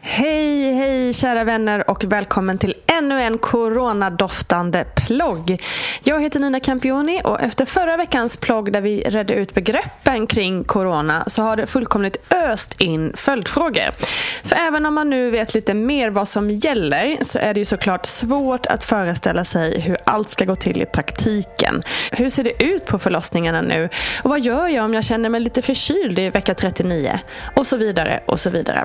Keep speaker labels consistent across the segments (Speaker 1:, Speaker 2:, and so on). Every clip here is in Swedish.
Speaker 1: Hej, hej kära vänner och välkommen till ännu en coronadoftande plogg. Jag heter Nina Campioni och efter förra veckans plogg där vi redde ut begreppen kring corona så har det fullkomligt öst in följdfrågor. För även om man nu vet lite mer vad som gäller så är det ju såklart svårt att föreställa sig hur allt ska gå till i praktiken. Hur ser det ut på förlossningarna nu? Och vad gör jag om jag känner mig lite förkyld i vecka 39? Och så vidare och så vidare.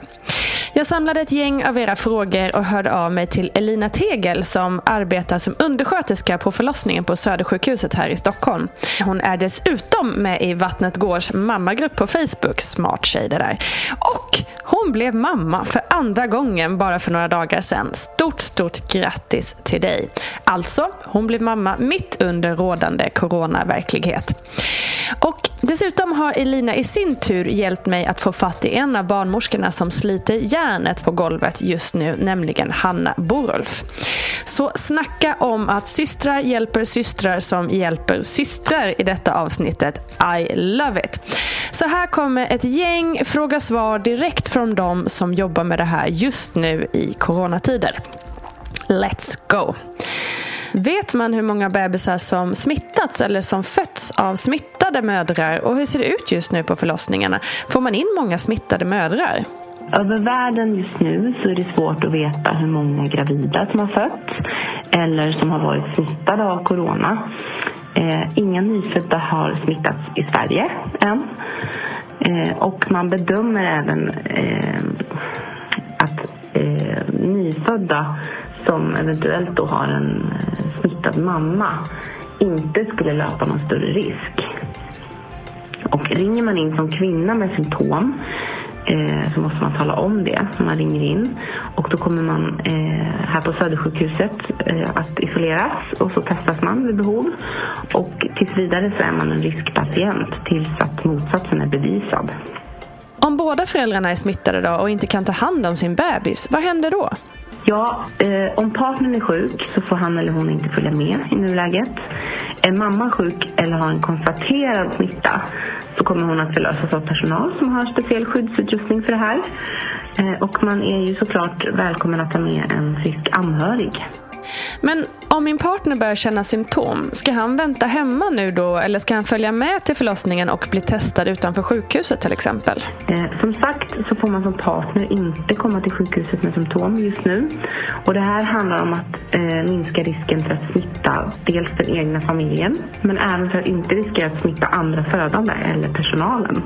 Speaker 1: Jag samlade ett gäng av era frågor och hörde av mig till Elina Tegel som arbetar som undersköterska på förlossningen på Södersjukhuset här i Stockholm. Hon är dessutom med i Vattnet Gårds mammagrupp på Facebook, smart tjej det där. Och hon blev mamma för andra gången bara för några dagar sedan. Stort, stort grattis till dig. Alltså, hon blev mamma mitt under rådande coronaverklighet. Och dessutom har Elina i sin tur hjälpt mig att få fatt i en av barnmorskorna som sliter järnet på golvet just nu, nämligen Hanna Borulf. Så snacka om att systrar hjälper systrar som hjälper systrar i detta avsnittet. I love it! Så här kommer ett gäng fråga-svar direkt från de som jobbar med det här just nu i coronatider. Let's go! Vet man hur många bebisar som smittats eller som fötts av smittade mödrar och hur ser det ut just nu på förlossningarna? Får man in många smittade mödrar?
Speaker 2: Över världen just nu så är det svårt att veta hur många gravida som har fött eller som har varit smittade av corona. Eh, inga nyfödda har smittats i Sverige än. Eh, och man bedömer även eh, att eh, nyfödda som eventuellt då har en eh, smittad mamma inte skulle löpa någon större risk. Och ringer man in som kvinna med symptom eh, så måste man tala om det när man ringer in. Och då kommer man eh, här på Södersjukhuset eh, att isoleras och så testas man vid behov. Och tills vidare så är man en riskpatient tills att motsatsen är bevisad.
Speaker 1: Om båda föräldrarna är smittade då och inte kan ta hand om sin bebis, vad händer då?
Speaker 2: Ja, eh, om partnern är sjuk så får han eller hon inte följa med i nuläget. Är mamman sjuk eller har en konstaterad smitta så kommer hon att förlösas av personal som har speciell skyddsutrustning för det här. Eh, och man är ju såklart välkommen att ta med en frisk anhörig.
Speaker 1: Men om min partner börjar känna symptom, ska han vänta hemma nu då eller ska han följa med till förlossningen och bli testad utanför sjukhuset till exempel?
Speaker 2: Eh, som sagt så får man som partner inte komma till sjukhuset med symptom just nu. Och det här handlar om att eh, minska risken för att smitta dels den egna familjen men även för att inte riskera att smitta andra födande eller personalen.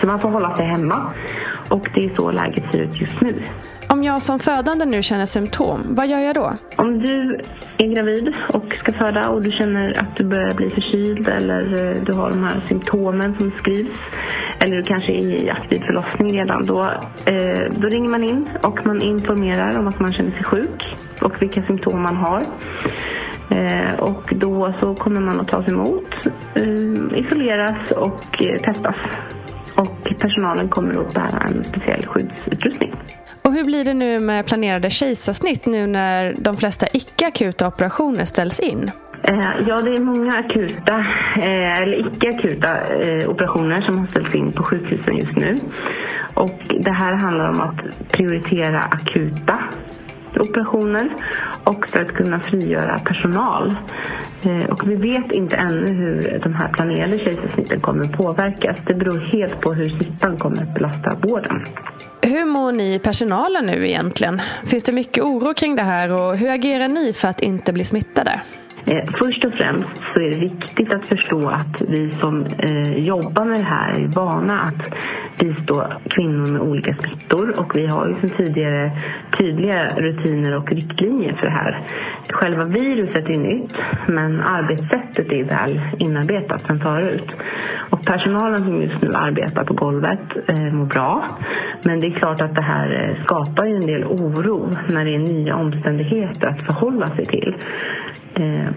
Speaker 2: Så man får hålla sig hemma och det är så läget ser ut just nu.
Speaker 1: Om jag som födande nu känner symptom, vad gör jag då?
Speaker 2: Om du är gravid och ska föda och du känner att du börjar bli förkyld eller eh, du har de här symptomen som skrivs eller du kanske är i aktiv förlossning redan, då, eh, då ringer man in och man informerar om att man känner sig sjuk och vilka symptom man har. Eh, och då så kommer man att tas emot, isoleras och testas. Och personalen kommer att bära en speciell skyddsutrustning.
Speaker 1: Och hur blir det nu med planerade kejsarsnitt nu när de flesta icke-akuta operationer ställs in?
Speaker 2: Eh, ja, det är många akuta eh, eller icke-akuta eh, operationer som har ställts in på sjukhusen just nu. Och det här handlar om att prioritera akuta operationer och för att kunna frigöra personal. Eh, och vi vet inte ännu hur de här planerade kejsarsnitten kommer att påverkas. Det beror helt på hur smittan kommer att belasta vården.
Speaker 1: Hur mår ni personalen nu egentligen? Finns det mycket oro kring det här och hur agerar ni för att inte bli smittade?
Speaker 2: Eh, först och främst så är det viktigt att förstå att vi som eh, jobbar med det här är vana att bistå kvinnor med olika smittor och vi har ju sedan tidigare tydliga rutiner och riktlinjer för det här. Själva viruset är nytt men arbetssättet är väl inarbetat sedan förut. Och personalen som just nu arbetar på golvet eh, mår bra. Men det är klart att det här eh, skapar ju en del oro när det är nya omständigheter att förhålla sig till. Eh,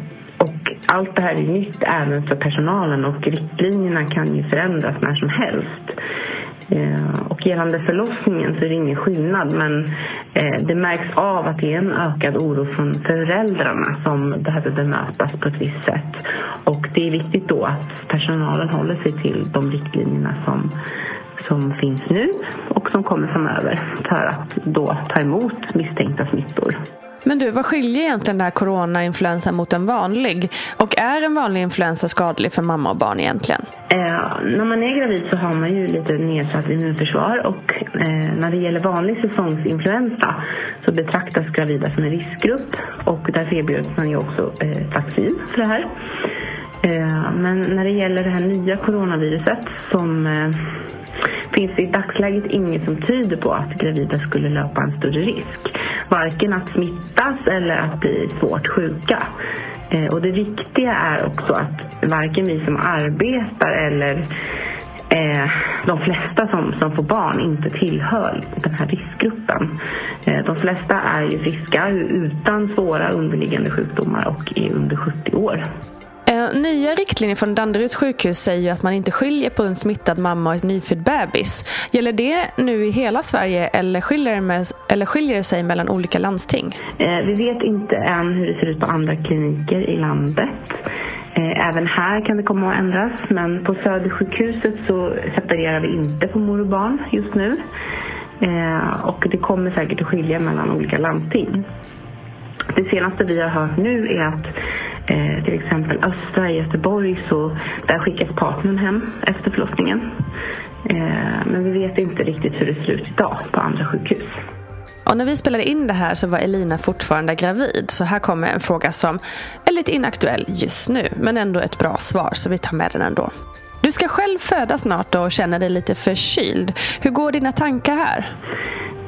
Speaker 2: allt det här är nytt även för personalen och riktlinjerna kan ju förändras när som helst. Eh, och gällande förlossningen så är det ingen skillnad men eh, det märks av att det är en ökad oro från föräldrarna som behöver bemötas på ett visst sätt. Och det är viktigt då att personalen håller sig till de riktlinjerna som, som finns nu och som kommer framöver för att då ta emot misstänkta smittor.
Speaker 1: Men du, vad skiljer egentligen den här coronainfluensan mot en vanlig? Och är en vanlig influensa skadlig för mamma och barn egentligen?
Speaker 2: Eh, när man är gravid så har man ju lite nedsatt immunförsvar och eh, när det gäller vanlig säsongsinfluensa så betraktas gravida som en riskgrupp och därför erbjuds man ju också eh, vaccin för det här. Eh, men när det gäller det här nya coronaviruset som eh, finns det i dagsläget inget som tyder på att gravida skulle löpa en större risk. Varken att smittas eller att bli svårt sjuka. Eh, och det viktiga är också att varken vi som arbetar eller eh, de flesta som, som får barn inte tillhör den här riskgruppen. Eh, de flesta är ju friska utan svåra underliggande sjukdomar och är under 70 år.
Speaker 1: Nya riktlinjer från Danderyds sjukhus säger att man inte skiljer på en smittad mamma och ett nyfödd bebis. Gäller det nu i hela Sverige eller skiljer det, med, eller skiljer det sig mellan olika landsting?
Speaker 2: Eh, vi vet inte än hur det ser ut på andra kliniker i landet. Eh, även här kan det komma att ändras men på Södersjukhuset så separerar vi inte på mor och barn just nu. Eh, och det kommer säkert att skilja mellan olika landsting. Det senaste vi har hört nu är att eh, till exempel Östra i Göteborg så där skickas partnern hem efter förlossningen. Eh, men vi vet inte riktigt hur det ser ut idag på andra sjukhus.
Speaker 1: Och när vi spelade in det här så var Elina fortfarande gravid. Så här kommer en fråga som är lite inaktuell just nu. Men ändå ett bra svar så vi tar med den ändå. Du ska själv föda snart och känner dig lite förkyld. Hur går dina tankar här?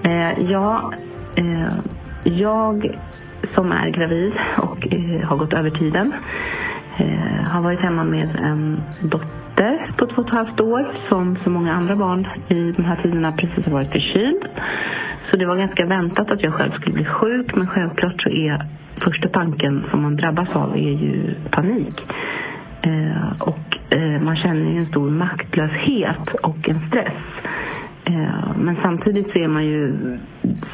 Speaker 2: Eh, ja, eh, jag som är gravid och eh, har gått över tiden. Eh, har varit hemma med en dotter på två och ett halvt år som så många andra barn i de här tiderna precis har varit förkyld. Så det var ganska väntat att jag själv skulle bli sjuk men självklart så är första tanken som man drabbas av är ju panik. Eh, och eh, man känner en stor maktlöshet och en stress. Eh, men samtidigt så är man ju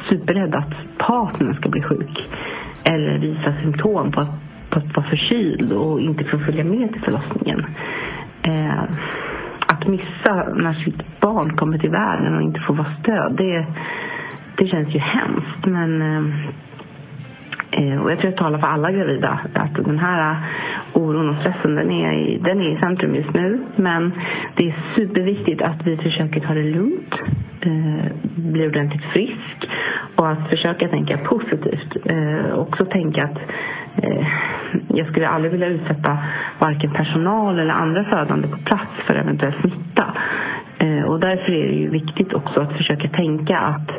Speaker 2: superrädd att partnern ska bli sjuk eller visa symptom på att, på att vara förkyld och inte få följa med till förlossningen. Eh, att missa när sitt barn kommer till världen och inte få vara stöd, det, det känns ju hemskt. Men, eh, eh, och jag tror jag talar för alla gravida att den här oron och stressen den är, i, den är i centrum just nu. Men det är superviktigt att vi försöker ta det lugnt, eh, bli ordentligt frisk att försöka tänka positivt. Eh, också tänka att eh, jag skulle aldrig vilja utsätta varken personal eller andra födande på plats för eventuell smitta. Eh, och därför är det ju viktigt också att försöka tänka att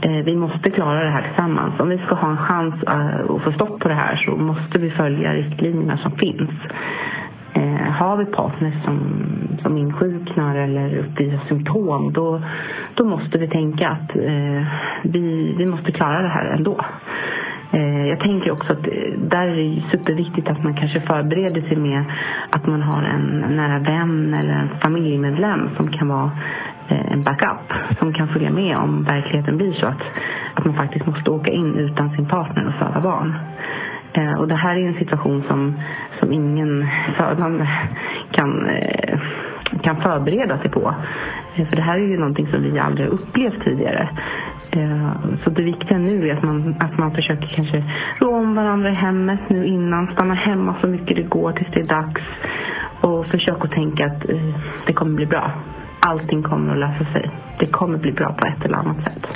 Speaker 2: eh, vi måste klara det här tillsammans. Om vi ska ha en chans eh, att få stopp på det här så måste vi följa riktlinjerna som finns. Eh, har vi partners som, som insjuknar eller uppvisar symptom då, då måste vi tänka att eh, vi, vi måste klara det här ändå. Eh, jag tänker också att eh, där är det superviktigt att man kanske förbereder sig med att man har en nära vän eller en familjemedlem som kan vara eh, en backup som kan följa med om verkligheten blir så att, att man faktiskt måste åka in utan sin partner och föda barn. Eh, och det här är en situation som, som ingen födande kan, eh, kan förbereda sig på. Eh, för det här är ju någonting som vi aldrig har upplevt tidigare. Eh, så det viktiga nu är att man, att man försöker kanske rå om varandra i hemmet nu innan. Stanna hemma så mycket det går tills det är dags. Och försök att tänka att eh, det kommer bli bra. Allting kommer att lösa sig. Det kommer bli bra på ett eller annat sätt.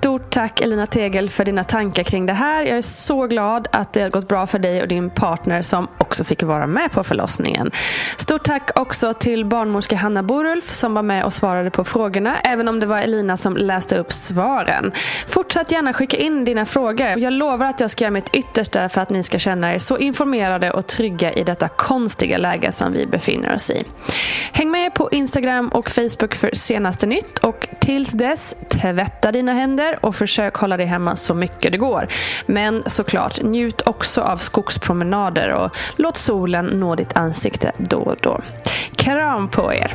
Speaker 1: Stort tack Elina Tegel för dina tankar kring det här. Jag är så glad att det har gått bra för dig och din partner som också fick vara med på förlossningen. Stort tack också till barnmorska Hanna Borulf som var med och svarade på frågorna, även om det var Elina som läste upp svaren. Fortsätt gärna skicka in dina frågor. Jag lovar att jag ska göra mitt yttersta för att ni ska känna er så informerade och trygga i detta konstiga läge som vi befinner oss i. Häng med på Instagram och Facebook för senaste nytt och tills dess, tvätta dina händer vinter och försök hålla dig hemma så mycket det går. Men såklart, njut också av skogspromenader och låt solen nå ditt ansikte då och då. Kram på er!